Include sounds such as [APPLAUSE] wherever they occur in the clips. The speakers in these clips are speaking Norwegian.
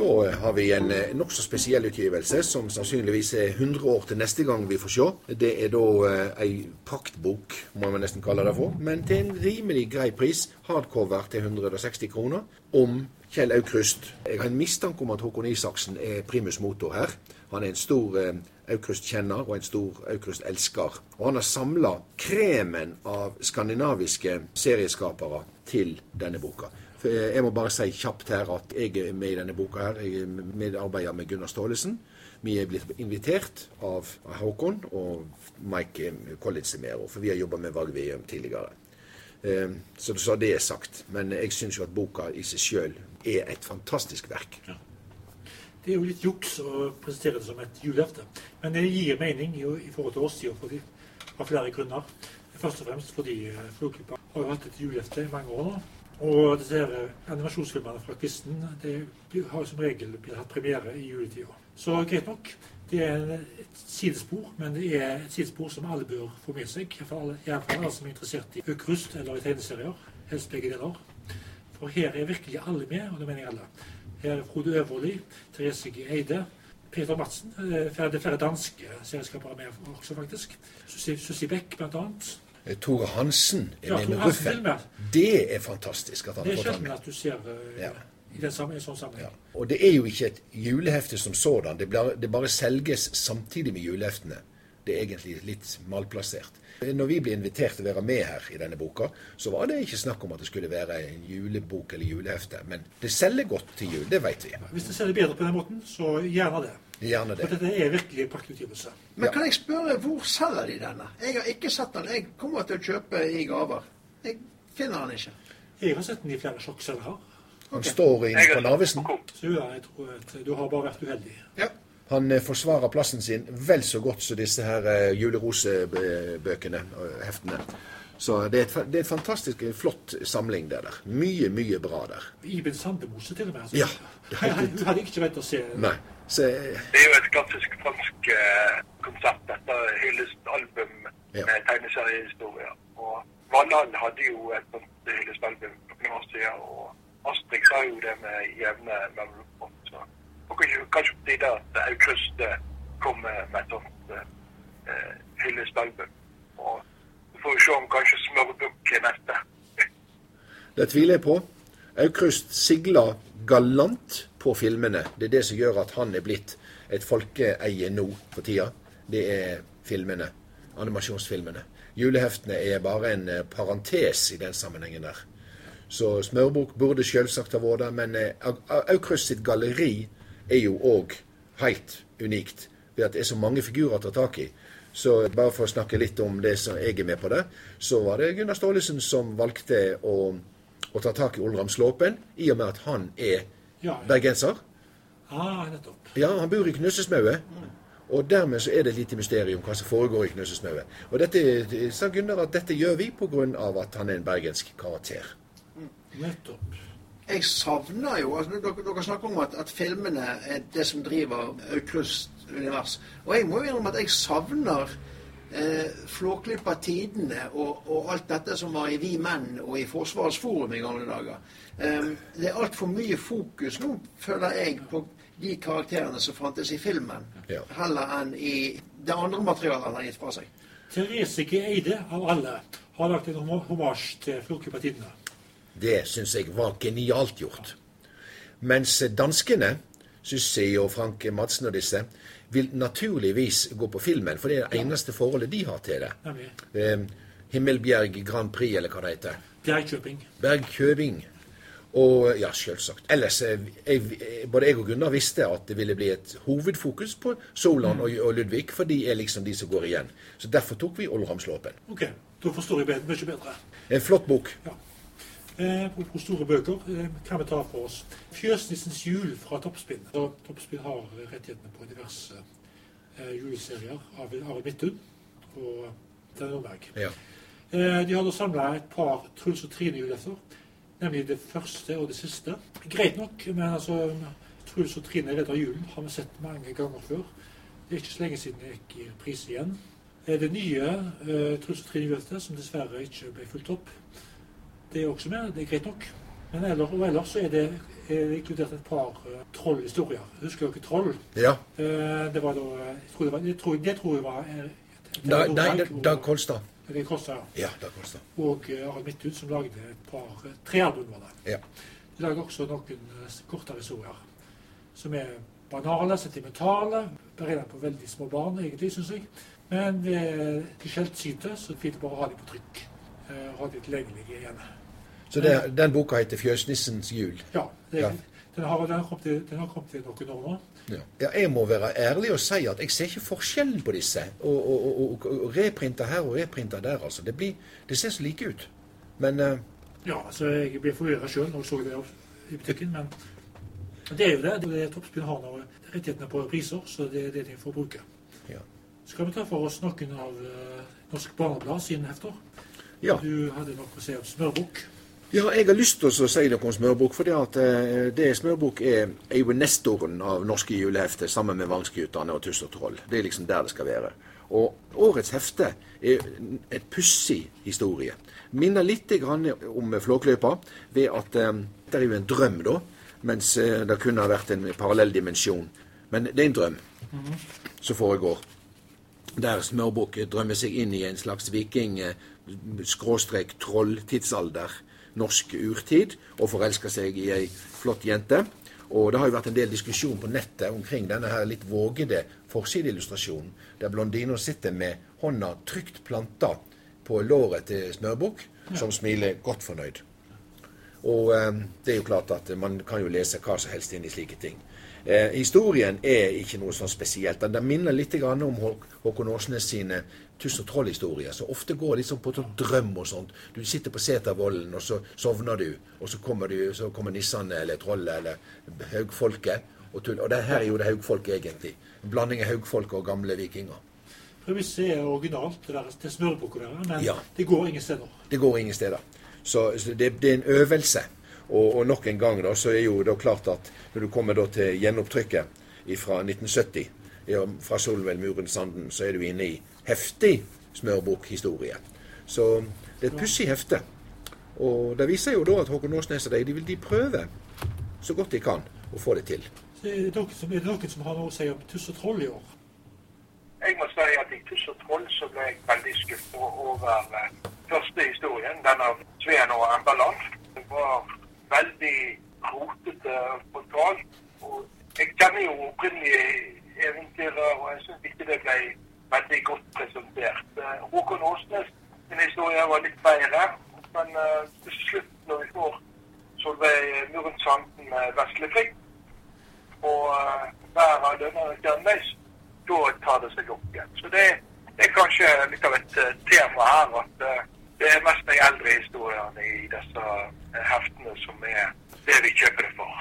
Da har vi en eh, nokså spesiell utgivelse, som sannsynligvis er 100 år til neste gang vi får se. Det er da eh, ei praktbok, må man nesten kalle det for, men til en rimelig grei pris. Hardcover til 160 kroner. Om Kjell Aukrust. Jeg har en mistanke om at Håkon Isaksen er primus motor her. Han er en stor eh, Aukrust-kjenner og en stor Aukrust-elsker. Og han har samla kremen av skandinaviske serieskapere til denne boka. Eh, Jeg må bare si kjapt her at jeg er med i denne boka. her. Jeg er medarbeider med Gunnar Staalesen. Vi er blitt invitert av Håkon og Mike Collins er med, for vi har jobba med Varg Veum tidligere. så Så, så det er sagt. Men jeg syns jo at boka i seg sjøl er et fantastisk verk. Det er jo litt juks å presentere det som et julehefte. Men det gir mening i, i forhold til årstida for de, av flere grunner. Først og fremst fordi eh, Flåklypa har jo hatt et julehefte i mange år nå. Og disse eh, animasjonsfilmene fra Kvisten det har som regel hatt premiere i juletida. Så greit nok. Det er et sidespor, men det er et sidespor som alle bør få med seg. Iallfall alle, alle som er interessert i økrust eller i tegneserier. Helst begge deler. For her er virkelig alle med, og det mener jeg alle. Her er Frode Øverli, Therese G. Eide, Peter Madsen. eh, Det er flere danske serieskapere med også, faktisk. Susi Beck, blant annet. Eh, Tore Hansen er Ja, Ruffen. Det er fantastisk at han Det har fått er sjelden at du ser uh, Ja. i den samme, sånn sammenheng. Ja. Og det er jo ikke et julehefte som sådan. Det, blir, det bare selges samtidig med juleheftene. Det er egentlig litt malplassert. Når vi ble invitert til å være med her i denne boka, så var det ikke snakk om at det skulle være en julebok eller julehefte. Men det selger godt til jul, det vet vi. Hvis det selger bedre på den måten, så gjerne det. Gjerne det. For dette er virkelig praktutgivelse. Men Ja. kan jeg spørre, hvor selger de denne? Jeg har ikke sett den. Jeg kommer til å kjøpe i gaver. Jeg finner den ikke. Jeg har sett den i flere sjokkselgere. Han står inne på Narvesen. Så ja, jeg tror at du har bare vært uheldig. Ja. Han eh, forsvarer plassen sin vel så godt som disse her eh, julerosebøkene og heftene. Så det er, et, det er et fantastisk eh, flott samling det der. Mye, mye bra der. Iben Sandemose til og med. altså. Ja, det er Hun hadde ikke vært å se Nei. Så eh, Det er jo et klassisk fransk eh, konsept, dette hyllestalbum Ja. med tegneseriehistorier. Og Valland hadde jo et sånt hyllestalbum for noen år siden, og Astrid sa jo det med jevne mellomrom. Var kanskje, kanskje på tide at Aukrust kommer kom med et sånt eh, hyllestalbum. Og vi se om kanskje Smørbukk er neste. [LAUGHS] Det tviler jeg på. Aukrust sigler galant på filmene. Det er det som gjør at han er blitt et folkeeie nå for tida. Det er filmene. Animasjonsfilmene. Juleheftene er bare en eh, parentes i den sammenhengen der. Så Smørbukk burde selvsagt ha vært der, men eh, Au- Au- Aukrust sitt galleri er jo òg helt unikt. Ved at det er så mange figurer å ta tak i. Så bare for å snakke litt om det som jeg er med på der, så var det Gunnar Staalesen som valgte å, å ta tak i Olram Slåpen, i og med at han er Ja, ja. bergenser. Ah, nettopp. Ja, han bor i Knussesmauet. Og dermed så er det et lite mysterium hva som foregår i Knøsesmauet. Og dette sa Gunnar at dette gjør vi pga. at han er en bergensk karakter. Nettopp. Jeg savner jo altså, dere, dere snakker om at, at filmene er det som driver Aukrusts univers. Og jeg må jo innrømme at jeg savner eh, Flåklypa Tidene og, og alt dette som var i Vi Menn og i Forsvarets Forum i gamle dager. Eh, det er altfor mye fokus nå, føler jeg, på de karakterene som fantes i filmen, Ja. heller enn i det andre materialet han har gitt fra seg. Therese G. Eide, av alle, har lagt en hommage homasj til Flåklypa Tidene. Det syns jeg var genialt gjort. Mens danskene, Sussi og Frank Madsen og disse, vil naturligvis gå på filmen, for det er det eneste forholdet de har til det. Eh, Himmelbjerg Grand Prix, eller hva det heter. Bergkjøping. Bergkjøbing. Og ja, selvsagt. Ellers, eh, jeg, både jeg og Gunnar visste at det ville bli et hovedfokus på Solan og, og Ludvig, for de er liksom de som går igjen. Så derfor tok vi Oldramslopen. Ok, da forstår jeg bedre, mye bedre. En flott bok. Ja. Eh, på, på store bøker hva kan vi ta for oss 'Fjøsnissens jul' fra Toppspinn. Toppspinn har rettighetene på diverse eh, juleserier av Arild Midthun og Terje Nordberg. Ja. Eh, de har da samla et par Truls og Trine-julefter, nemlig det første og det siste. Greit nok, men altså Truls og Trine redder julen har vi sett mange ganger før. Det er ikke så lenge siden jeg gikk i pris igjen. Eh, Det nye eh, Truls og Trine-julefter, som dessverre ikke ble fulgt opp, det er også med. Det er greit nok. Men ellers, og ellers så er det er inkludert et par uh, trollhistorier. Husker dere Troll? Ja. Uh, det var da Jeg tror det, var, jeg tror, det tror jeg var da, Nei, Dag Kolstad. Det Kolstad, ja. ja Dag Kolstad. Og Harald Midthun, som lagde et par tre album. det. Ja. De lager også noen kortere historier som er banale, sentimentale. Beregnet på veldig små barn, egentlig, syns jeg. Men ved skjeltsyte så er det fint å bare ha dem på trykk. Ha dem tilgjengelige igjen. Så det, den boka heter 'Fjøsnissens jul'? Ja. Det, ja. Den, har, den, har kommet til, den har kommet til noen år nå. Ja. ja. Jeg må være ærlig og si at jeg ser ikke forskjellen på disse. Og, og, og, og reprinter her og reprinter der, altså. Det, blir, det ser så like ut. Men uh, Ja, altså jeg ble forvirra sjøl når jeg så det i butikken. Men det er jo det. det er Toppspinn har nå rettighetene på priser, så det er det de får bruke. Ja. Skal vi ta for oss noen av uh, Norsk Barneblad sine hefter? Ja. Du hadde noe å si om smørbukk? Ja, jeg har lyst til å si noe om smørbukk. For det, at, uh, det smørbukk er, er jo nestoren av norske julehefter sammen med Vangsguttene og Tuss og Troll. Det er liksom der det skal være. Og årets hefte er et pussig historie. Minner litt om Flåklypa ved at um, det er jo en drøm, da. Mens uh, det kunne ha vært en parallell dimensjon. Men det er en drøm mm -hmm. som foregår. Der Smørbukk drømmer seg inn i en slags viking-troll-tidsalder. Norsk urtid. Og forelsker seg i ei flott jente. Og det har jo vært en del diskusjon på nettet omkring denne her litt vågede forsideillustrasjonen, der blondina sitter med hånda trygt planta på låret til Smørbukk, som smiler godt fornøyd. Og eh, det er jo klart at man kan jo lese hva som helst inn i slike ting. Eh, historien er ikke noe sånn spesielt. Den minner litt om Håkon Åsnes sine tuss og troll-historier, som ofte går liksom på sånn drøm og sånt. Du sitter på setervollen, og så sovner du, og så kommer, du, så kommer nissene eller trollet eller haugfolket. Og, tull. og det her er jo det haugfolket egentlig. En blanding av haugfolket og gamle vikinger. Premisset er originalt, det, der, det smørbukket der, men ja. det går ingen steder. Det går ingen steder. Så, så det, det, er en øvelse. Og, og, nok en gang da, så er jo det klart at når du kommer da til gjenopptrykket fra 1970, ja, fra Solveig Muren Sanden, så er du inne i heftig smørbokhistorie. Så det er et pussig hefte. Og det viser jo da at Håkon Åsnes og de, de vil de prøve så godt de kan å få det til. Så er det noen som, er det noen som har noe å si om Tuss og Troll i år? Jeg må si at i Tuss og Troll så ble jeg veldig skuffa over eh, første historien, den av Sveen og Embaland. Det var veldig rotete portal. Og jeg kjenner jo opprinnelig eventyret, og jeg syns ikke det ble veldig godt presentert. Eh, Håkon Åsnes sin historie var litt bedre, men uh, til slutt, når vi får Solveig Muren Sanden med Vesle Frikk og uh, hver av Lønner kjennes, da tar det seg opp igjen. Så det, det, er kanskje litt av et tema her at det er mest de eldre historiene i disse heftene som er det vi kjøper det for.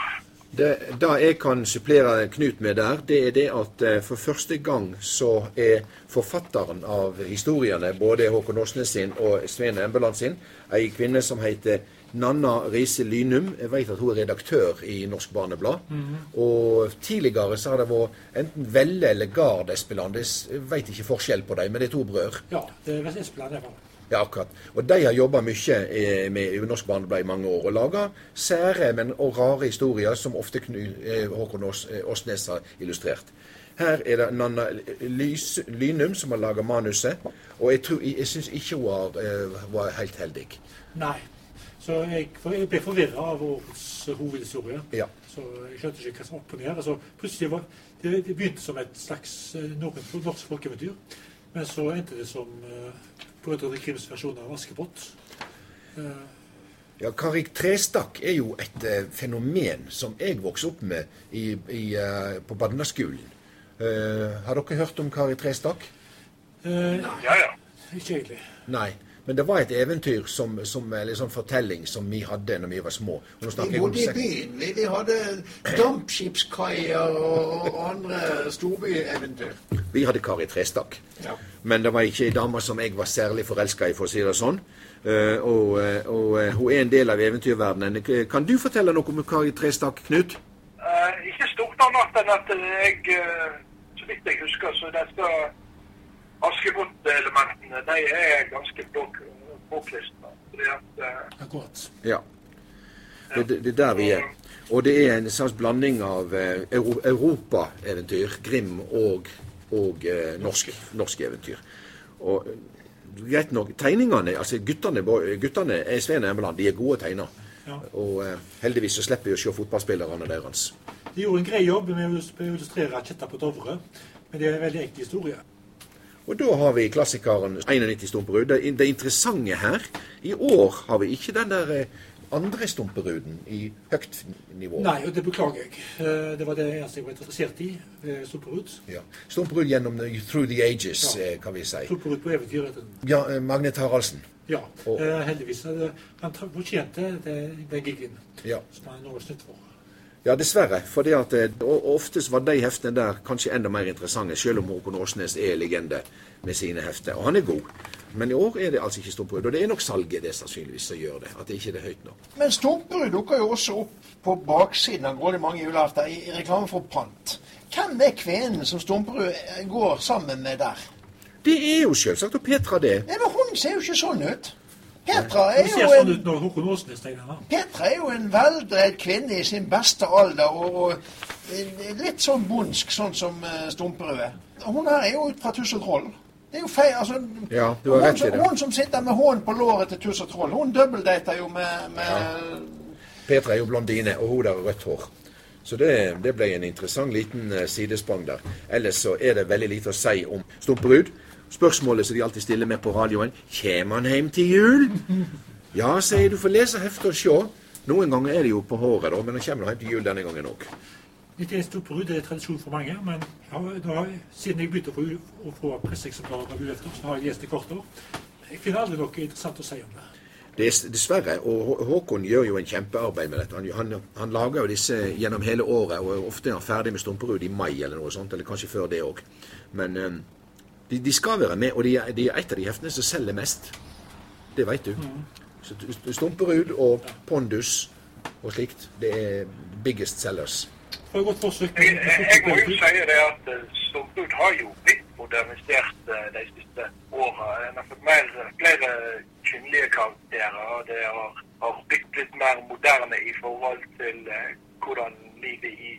Det, det jeg kan supplere Knut med der, det er det at eh, for første gang så er forfatteren av historiene, både Håkon Åsnes sin og Sveen Embeland sin, ei kvinne som heter Nanna Riise Lynum. Jeg vet at hun er redaktør i Norsk Barneblad. Mm -hmm. Og tidligere så har det vært enten Velle eller Gard Espeland. Jeg vet ikke forskjell på dem, men det er to brødre. Ja, det er Espeland det var. Ja, akkurat. Og de har jobba mye eh, med Norsk Barneblad i mange år og laga sære, men og rare historier som ofte eh, Håkon Åsnes har illustrert. Her er det Nanna Lys, Lynum som har laga manuset, og jeg, tror, jeg syns ikke hun var, eh, var helt heldig. Nei. Så jeg, jeg ble forvirra av årets hovedhistorie. Ja. Så jeg skjønte ikke hva som var opp og ned. Altså, plutselig var, det, det begynte som et slags norsk folkeeventyr, men så endte det som Brødrene Krims versjon av Askepott. Uh, ja, Karik Trestakk er jo et uh, fenomen som jeg vokste opp med i, i, uh, på Badnaskolen. har dere hørt om Kari Trestakk? ja, ja. Ikke egentlig. Nei. Men det var et eventyr, som, som, eller sånn fortelling, som vi hadde når vi var små. vi bodde i byen. Vi, vi hadde dampskipskaier og, og andre storbyeventyr. Vi hadde Kari Trestakk. Ja. Men det var ikke ei dame som jeg var særlig forelska i, for å si det sånn. Uh, og, og uh, hun er en del av eventyrverdenen. Kan du fortelle noe om Kari Trestakk, Knut? Uh, ikke stort annet enn at jeg, så vidt jeg husker, så det skal Askepott-elementene de er ganske påklistra. Akkurat. Ja. Det, det, det er der vi er. Og det er en slags blanding av eh, Euro europaeventyr, Grim og, og eh, norsk, norsk eventyr. Og eh, greit nok, tegningene altså Guttene, guttene er Sveen Emmeland, de er gode tegner. Ja. Og eh, heldigvis så slipper vi å se fotballspillerne deres. De gjorde en grei jobb med å å illustrere Kjetta på Dovre, men det er en veldig ekte historie. Og da har vi klassikeren 91 Stumperud. Det, det interessante her I år har vi ikke den der eh, andre Stumperuden i høyt nivå. Nei, og det beklager jeg. Eh, Det var det eneste jeg var interessert i ved Sopperud. Ja. Stumperud gjennom the, Through the Ages, Ja. eh, kan vi si. Stumperud på eventyr. heter den. Ja, eh, Magnet Haraldsen. Ja, Og- eh, heldigvis. Eh, Han fortjente den gigen Ja. som han nå er snytt for. Ja, dessverre. For at, eh, og oftest var de heftene der kanskje enda mer interessante, selv om Håkon Åsnes er legende med sine hefter. Og han er god. Men i år er det altså ikke Stumperud. Og det er nok salget det sannsynligvis som gjør det. At det ikke er høyt nok. Men Stumperud dukker jo også opp på baksiden av grådig mange julaften i, i reklame for pant. Hvem er kvinnen som Stumperud eh, går sammen med der? Det er jo selvsagt og Petra det. Men hun ser jo ikke sånn ut. Petra er jo sånn en. Petra er jo en veldreid kvinne i sin beste alder, og, og eh, litt sånn bondsk, sånn som uh, Stumperud er. Hun her er jo ut fra Tuss og Troll. Det er jo feil, altså... Ja, du har hun, rett i som, det. hun som sitter med hånden på låret til Tuss og Troll, hun dobbeltdater jo med, med Petra er jo blondine, og hun har rødt hår. Så det, det ble en interessant liten eh, sidesprang der. Ellers så er det veldig lite å si om Stumperud. Spørsmålet som de alltid stiller med på radioen Kjem han hjem til jul? Ja, sier du, får lese heftet og se. Noen ganger er det jo på håret, da, men han kommer hjem til jul denne gangen òg. 91 Sopperud er tradisjon for mange, men nå har, siden jeg begynte å få, å få presseeksemplarer av julefter, så har jeg lest det kort år. Jeg finner aldri noe interessant å si om det. Er dessverre, og Håkon gjør jo en kjempearbeid med dette. Han, han, han lager jo disse gjennom hele året, og ofte er han ferdig med Stumperud i mai eller noe sånt, eller kanskje før det òg. Men de, de skal være med, og de er, de er et av de heftene som selger mest. Det veit du. Så Stumperud og Pondus og slikt, det er biggest sellers. Jeg, jeg, jeg må jo si det at eh, Stumperud har jo blitt modernisert eh, de siste åra. En har fått mer, flere kvinnelige karakterer. og Det har, har blitt litt mer moderne i forhold til eh, hvordan livet i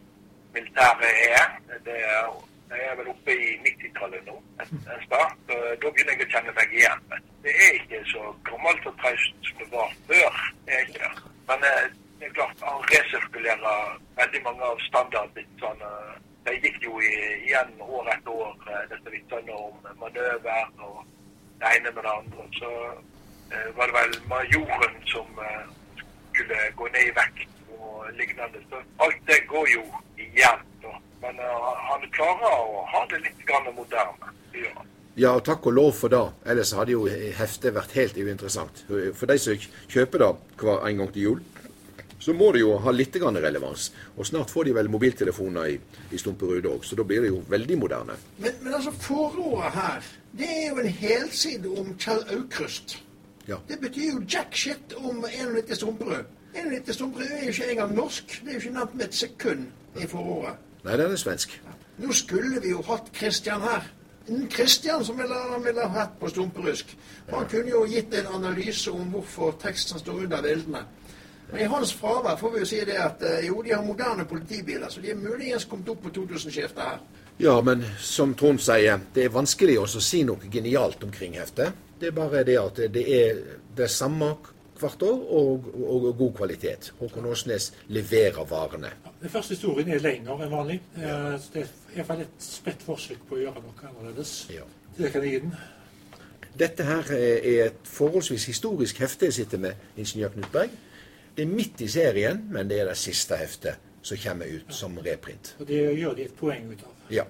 militæret er. Det er jeg er vel oppe i 90-tallet nå, en, start. og Da begynner jeg å kjenne meg igjen. Det er ikke så gammelt og traust som det var før. Det. Men eh, det er klart, han resirkulerer veldig mange av standardvitsene. Det gikk jo igjen år etter år, dette vitsene om manøver og det ene med det andre. Så eh, var det vel majoren som eh, skulle gå ned i vekt og lignende. Så alt det går jo igjen. Da. Men eh, han klarer å ha det litt grann moderne. Ja. Ja, takk og lov for det. Ellers hadde jo heftet vært helt uinteressant. For de som kjøper det hver en gang til jul, så må det jo ha litt relevans. Og snart får de vel mobiltelefoner i, i Stumperud òg, så da blir det jo veldig moderne. Men, men altså, forordet her, det er jo en helside om Kjell Aukrust. Ja. Det betyr jo jack shit om 91 Stumperud. 91 Stumperud er jo ikke engang norsk. Det er jo ikke nevnt med et sekund i foråret. Nei, den er svensk. Nå skulle vi jo hatt Christian her. En Christian som ville, han ville hatt på stumperusk. Han kunne jo gitt en analyse om hvorfor teksten står under bildene. Men i hans fravær får vi jo si det at eh, jo, de har moderne politibiler, så de er muligens kommet opp på 2000-skiftet her. Ja, men som Trond sier, det er vanskelig også å si noe genialt omkring heftet. Det er bare det at det er det samme hvert år, og, og, og god kvalitet. Håkon Åsnes leverer varene. Den første historien er lengre enn vanlig. Ja. Det er i hvert fall et spett forsøk på å gjøre noe annerledes. Ja. Det kan jeg gi den. Dette her er et forholdsvis historisk hefte jeg sitter med, ingeniør Knut Berg. Det er midt i serien, men det er det siste heftet som kommer ut som reprint. Og det gjør de et poeng ut av. Ja.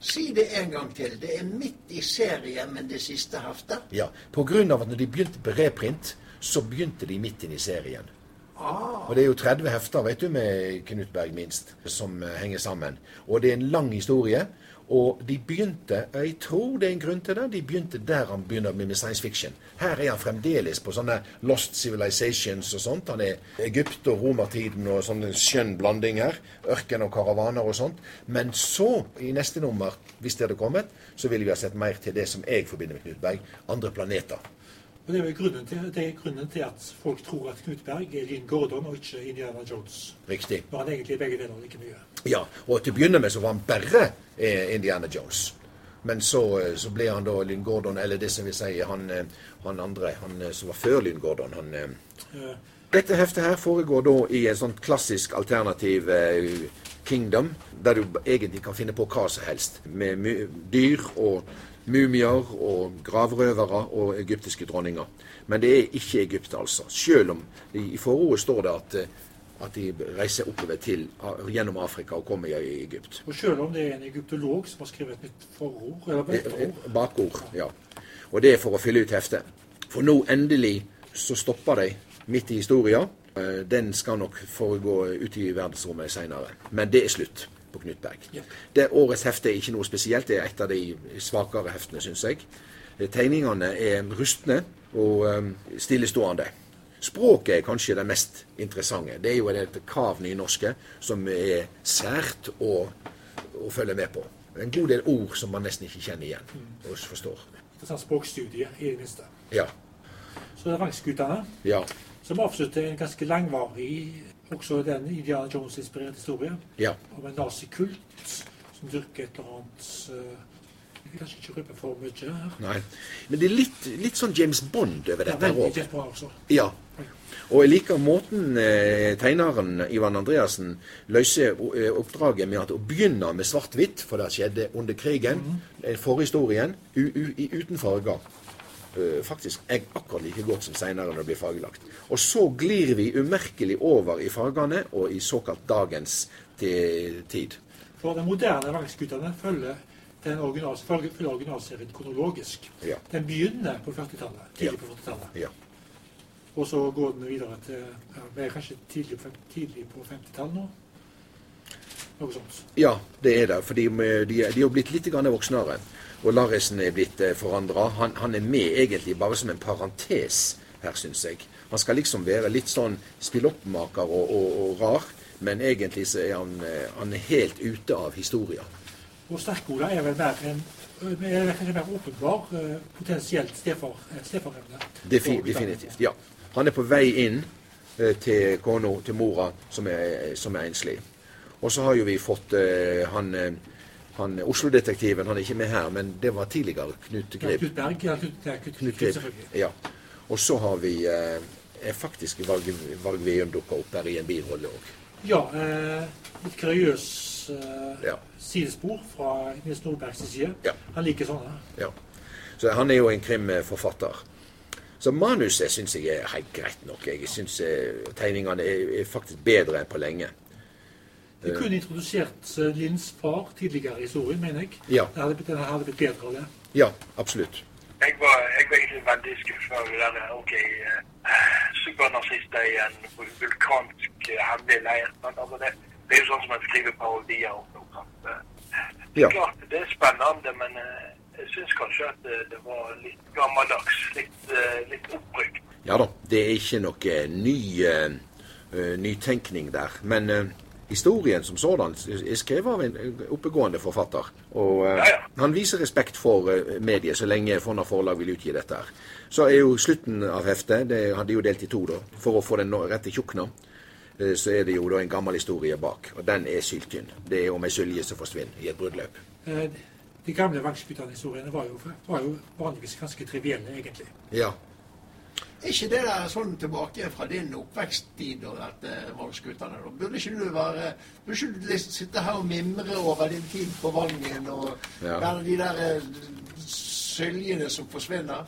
Si det en gang til. Det er midt i serien, men det siste heftet. ja. Av at når de begynte på reprint, så begynte de midt inn i serien. Ah, Og det er jo 30 hefter, vet du, med Knut Berg minst, som eh, henger sammen. Og det er en lang historie. Og de begynte, og jeg tror det er en grunn til det, de begynte der han begynner med science fiction. Her er han fremdeles på sånne lost civilizations og sånt. Han er Egypt og romertiden og sånn en skjønn blanding her. Ørken og karavaner og sånt. Men så, i neste nummer, hvis det hadde kommet, så ville vi ha sett mer til det som jeg forbinder med Knut Berg, andre planeter. Og Det er jo grunnen til, det er grunnen til at folk tror at Knut Berg er Lynn Gordon og ikke Indiana Jones. Riktig. Når han egentlig er begge deler like mye. Ja, og til å begynne med så var han bare eh, Indiana Jones. Men så, eh, så ble han da Lynn Gordon, eller det som vi sier, han, eh, han andre, han som var før Lynn Gordon. han... Eh, Dette heftet her foregår da i en sånn klassisk alternativ eh, kingdom, der du egentlig kan finne på hva som helst. Med dyr og mumier og gravrøvere og egyptiske dronninger. Men det er ikke Egypt, altså. Selv om i, forordet står det at, eh, at de reiser oppover til, gjennom Afrika og kommer i Egypt. Og selv om det er en egyptolog som har skrevet et nytt forord, eller Eh, etterord, eh, Bakord, ja. Og det er for å fylle ut heftet. For nå endelig så stopper de midt i historia. Eh, Den skal nok foregå ute i verdensrommet seinere. Men det er slutt på Knut Berg. Ja. Det Årets hefte er ikke noe spesielt. Det er et av de svakere heftene, syns jeg. Tegningene er rustne og eh, stillestående. Språket er kanskje det mest interessante. Det er jo dette kav-nynorske som er sært å, å følge med på. En god del ord som man nesten ikke kjenner igjen og forstår. Det er sånn språkstudie i det minste. Ja. Så det er Vangsgutane, Ja. som avslutter en ganske langvarig, også denne Indiana Jones-inspirerte historien Ja. om en nazikult som dyrker et eller annet eh, Jeg vil kanskje ikke røpe for mye her. Nei. Men det er litt, litt sånn James Bond over dette òg. bra også. Ja. Og jeg liker måten eh, tegneren Ivan Andreassen løser eh, oppdraget med at å begynne med svart-hvitt, for det skjedde under krigen, eh, forhistorien, u, u, uten farger. Eh, faktisk er akkurat like godt som seinere når det blir fargelagt. Og så glir vi umerkelig over i fargene og i såkalt dagens tid. For den moderne Vangsgutane følger den original, følger følger originalserien kronologisk. Ja. Den begynner på 40-tallet, tidlig på 40-tallet. Ja. Og så går den videre til ja, kanskje tidlig, på tidlig på 50-tallet nå. Noe sånt. Ja, det er det. For de, de, de er blitt litt voksnere. Og Larrisen er blitt eh, forandra. Han, han er med egentlig bare som en parentes her, syns jeg. Han skal liksom være litt sånn spilloppmaker og, og, og rar, men egentlig så er han, eh, han er helt ute av historia. Og Sterkola er vel mer en er kanskje mer åpenbar eh, potensielt stefar, eh, stefarevne. Defi, definitivt. Ja. Han er på vei inn eh, til kona, til mora, som er, som er enslig. Og så har jo vi fått eh, han, eh, han Oslo-detektiven, han er ikke med her, men det var tidligere Knut Grib. Knut Berg. Ja, Knut, ja, Knut, Knut Grib. Ja. Og så har vi eh, faktisk Varg, Varg Veum dukka opp her i en birolle òg. Ja, eh, litt kuriøs eh, Ja. sidespor fra Nils Nordbergs side. Ja. Han liker sånne. Ja. Så han er jo en krimforfatter. Så manuset syns jeg er helt greit nok. Jeg syns eh, tegningene er, er faktisk bedre enn på lenge. Vi kunne introdusert eh, Linns far tidligere i historien, mener jeg. Ja. Det hadde blitt, det hadde blitt bedre av det. Ja, absolutt. Jeg var, jeg var egentlig veldig skuffa over det der OK, uh, supernazister i en vulkansk uh, hemmelig leir. Men Altså det, det er jo sånn som en skriver parodier om noe. Eh, Det Ja. er klart det er spennende, men eh, jeg syns kanskje at det, det var litt gammeldags. Litt, uh, litt oppbrukt. Ja da, det er ikke noe ny eh, eh, nytenkning der. Men eh, historien som sådan er skrevet av en oppegående forfatter. Og uh, Ja, ja. han viser respekt for uh, mediet så lenge Fonna forlag vil utgi dette. her. Så er jo slutten av heftet Det hadde jo delt i to, da. For å få den rette tjukna, eh, Så er det jo da en gammel historie bak, og den er syltynn. Det er om ei sylje som forsvinner i et bruddløp. De gamle Vangsgutane-historiene var, jo- var jo vanligvis ganske trivielle, egentlig. Ja. Er ikke det der sånn tilbake fra din oppveksttid og dette Vågsguttene? Burde ikke du være Burde ikke du liksom sitte her og mimre over din tid på Vangen og Ja. de der eh, søljene som forsvinner?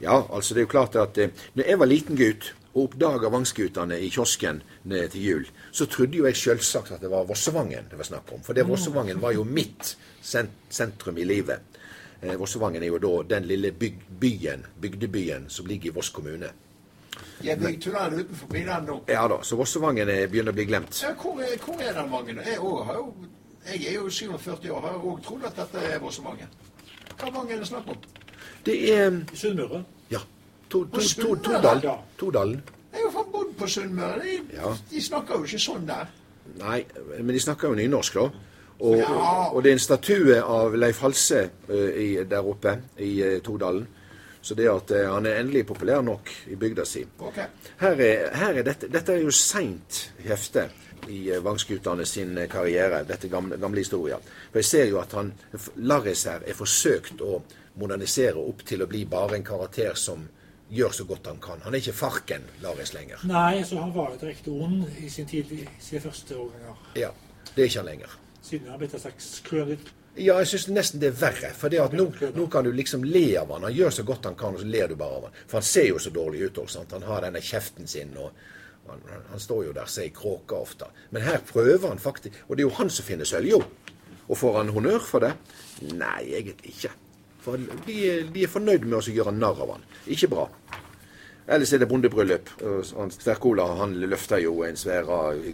Ja, altså det er jo klart at eh, når jeg var liten gutt og oppdaga Vangsgutane i kiosken ned til jul, så trodde jo jeg selvsagt at det var Vossevangen det var snakk om. For det Vossevangen var jo mitt sent sentrum i livet. Eh, Vossevangen er jo da den lille byg byen, bygdebyen som ligger i Voss kommune. De er bygd tunnel utenfor den nå. Ja da, så Vossevangen er- begynner å bli glemt. Ja, hvor, er, hvor er den Vangen? Jeg, også har jo, jeg er jo 47 år, har jo òg trodd at dette er Vossevangen. Hva Vangen er det snakk om? Det er I Sunnmøre. ja, to, to, to? Todal. Ja. Todalen. Jeg har jo faen bodd på Sunnmøre. De, Ja. de snakker jo ikke sånn der. Nei, men de snakker jo nynorsk, da. Og, og det er en statue av Leif Halse eh, i, der oppe i eh, Todalen Så det at eh, han er endelig populær nok i bygda si. Okay. Her er, her er dette, dette er jo seint hefte i Vangsgutane sin karriere, dette gamle, gamle historia. For jeg ser jo at han, Larris her er forsøkt å modernisere opp til å bli bare en karakter som gjør så godt han kan. Han er ikke Farken Larris lenger. Nei, så han var jo direkte ond i sin tid, i sine første årganger. Ja, Det er ikke han lenger. Siden han har blitt en slags krønet. Ja, jeg syns nesten det er verre. For det at nå, nå kan du liksom le av han. Han gjør så godt han kan, og så ler du bare av han. For han ser jo så dårlig ut også. Sant? Han har denne kjeften sin, og han, han- står jo der seg kråka ofte. Men her prøver han faktisk Og det er jo han som finner sølja. Og får han honnør for det? Nei, egentlig ikke. For de, de er fornøyd med å gjøre narr av han. Ikke bra. Ellers er det bondebryllup. han- han løfter jo en svær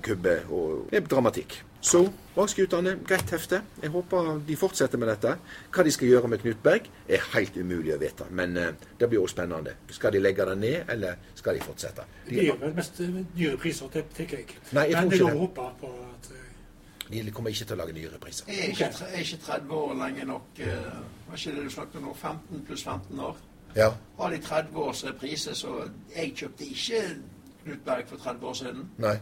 kubbe, og det er dramatikk. Så Vangsgutane, greit hefte. Jeg håper de fortsetter med dette. Hva de skal gjøre med Knut Berg, er helt umulig å vite. Men eh, det blir også spennende. Skal de legge det ned, eller skal de fortsette? Det gjør vel mest eh, dyre priser, det tenker jeg. Nei, jeg Men det å håpe på at eh, De kommer ikke til å lage nye repriser. Er ikke, er ikke 30 år lenge nok. Hva Var ikke det du snakket om nå? 15 pluss 15 år? Ja. Har de 30 års reprise, så jeg kjøpte ikke Knut Berg for 30 år siden. Nei.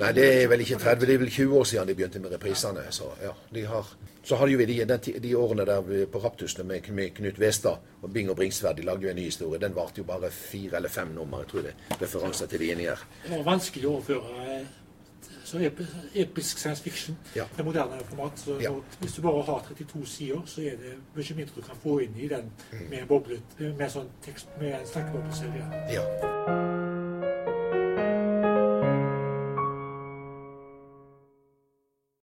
Nei, det er vel ikke 30, det er vel 20 år siden de begynte med reprisene. Så ja, de har så hadde jo vi de, de årene der på Raptusene med, med Knut Westad og Bing og Bringsværd. De lagde jo en ny historie. Den varte jo bare fire eller fem nummer. Jeg tror det er referanser til de inni her. det var vanskelig å overføre eh, så episk science fiction Ja. til moderne format. Så Ja. hvis du bare har 32 sider, så er det mye mindre du kan få inn i den Mm. med en boblet, med sånn tekst, med en snakkebobleserie. Ja.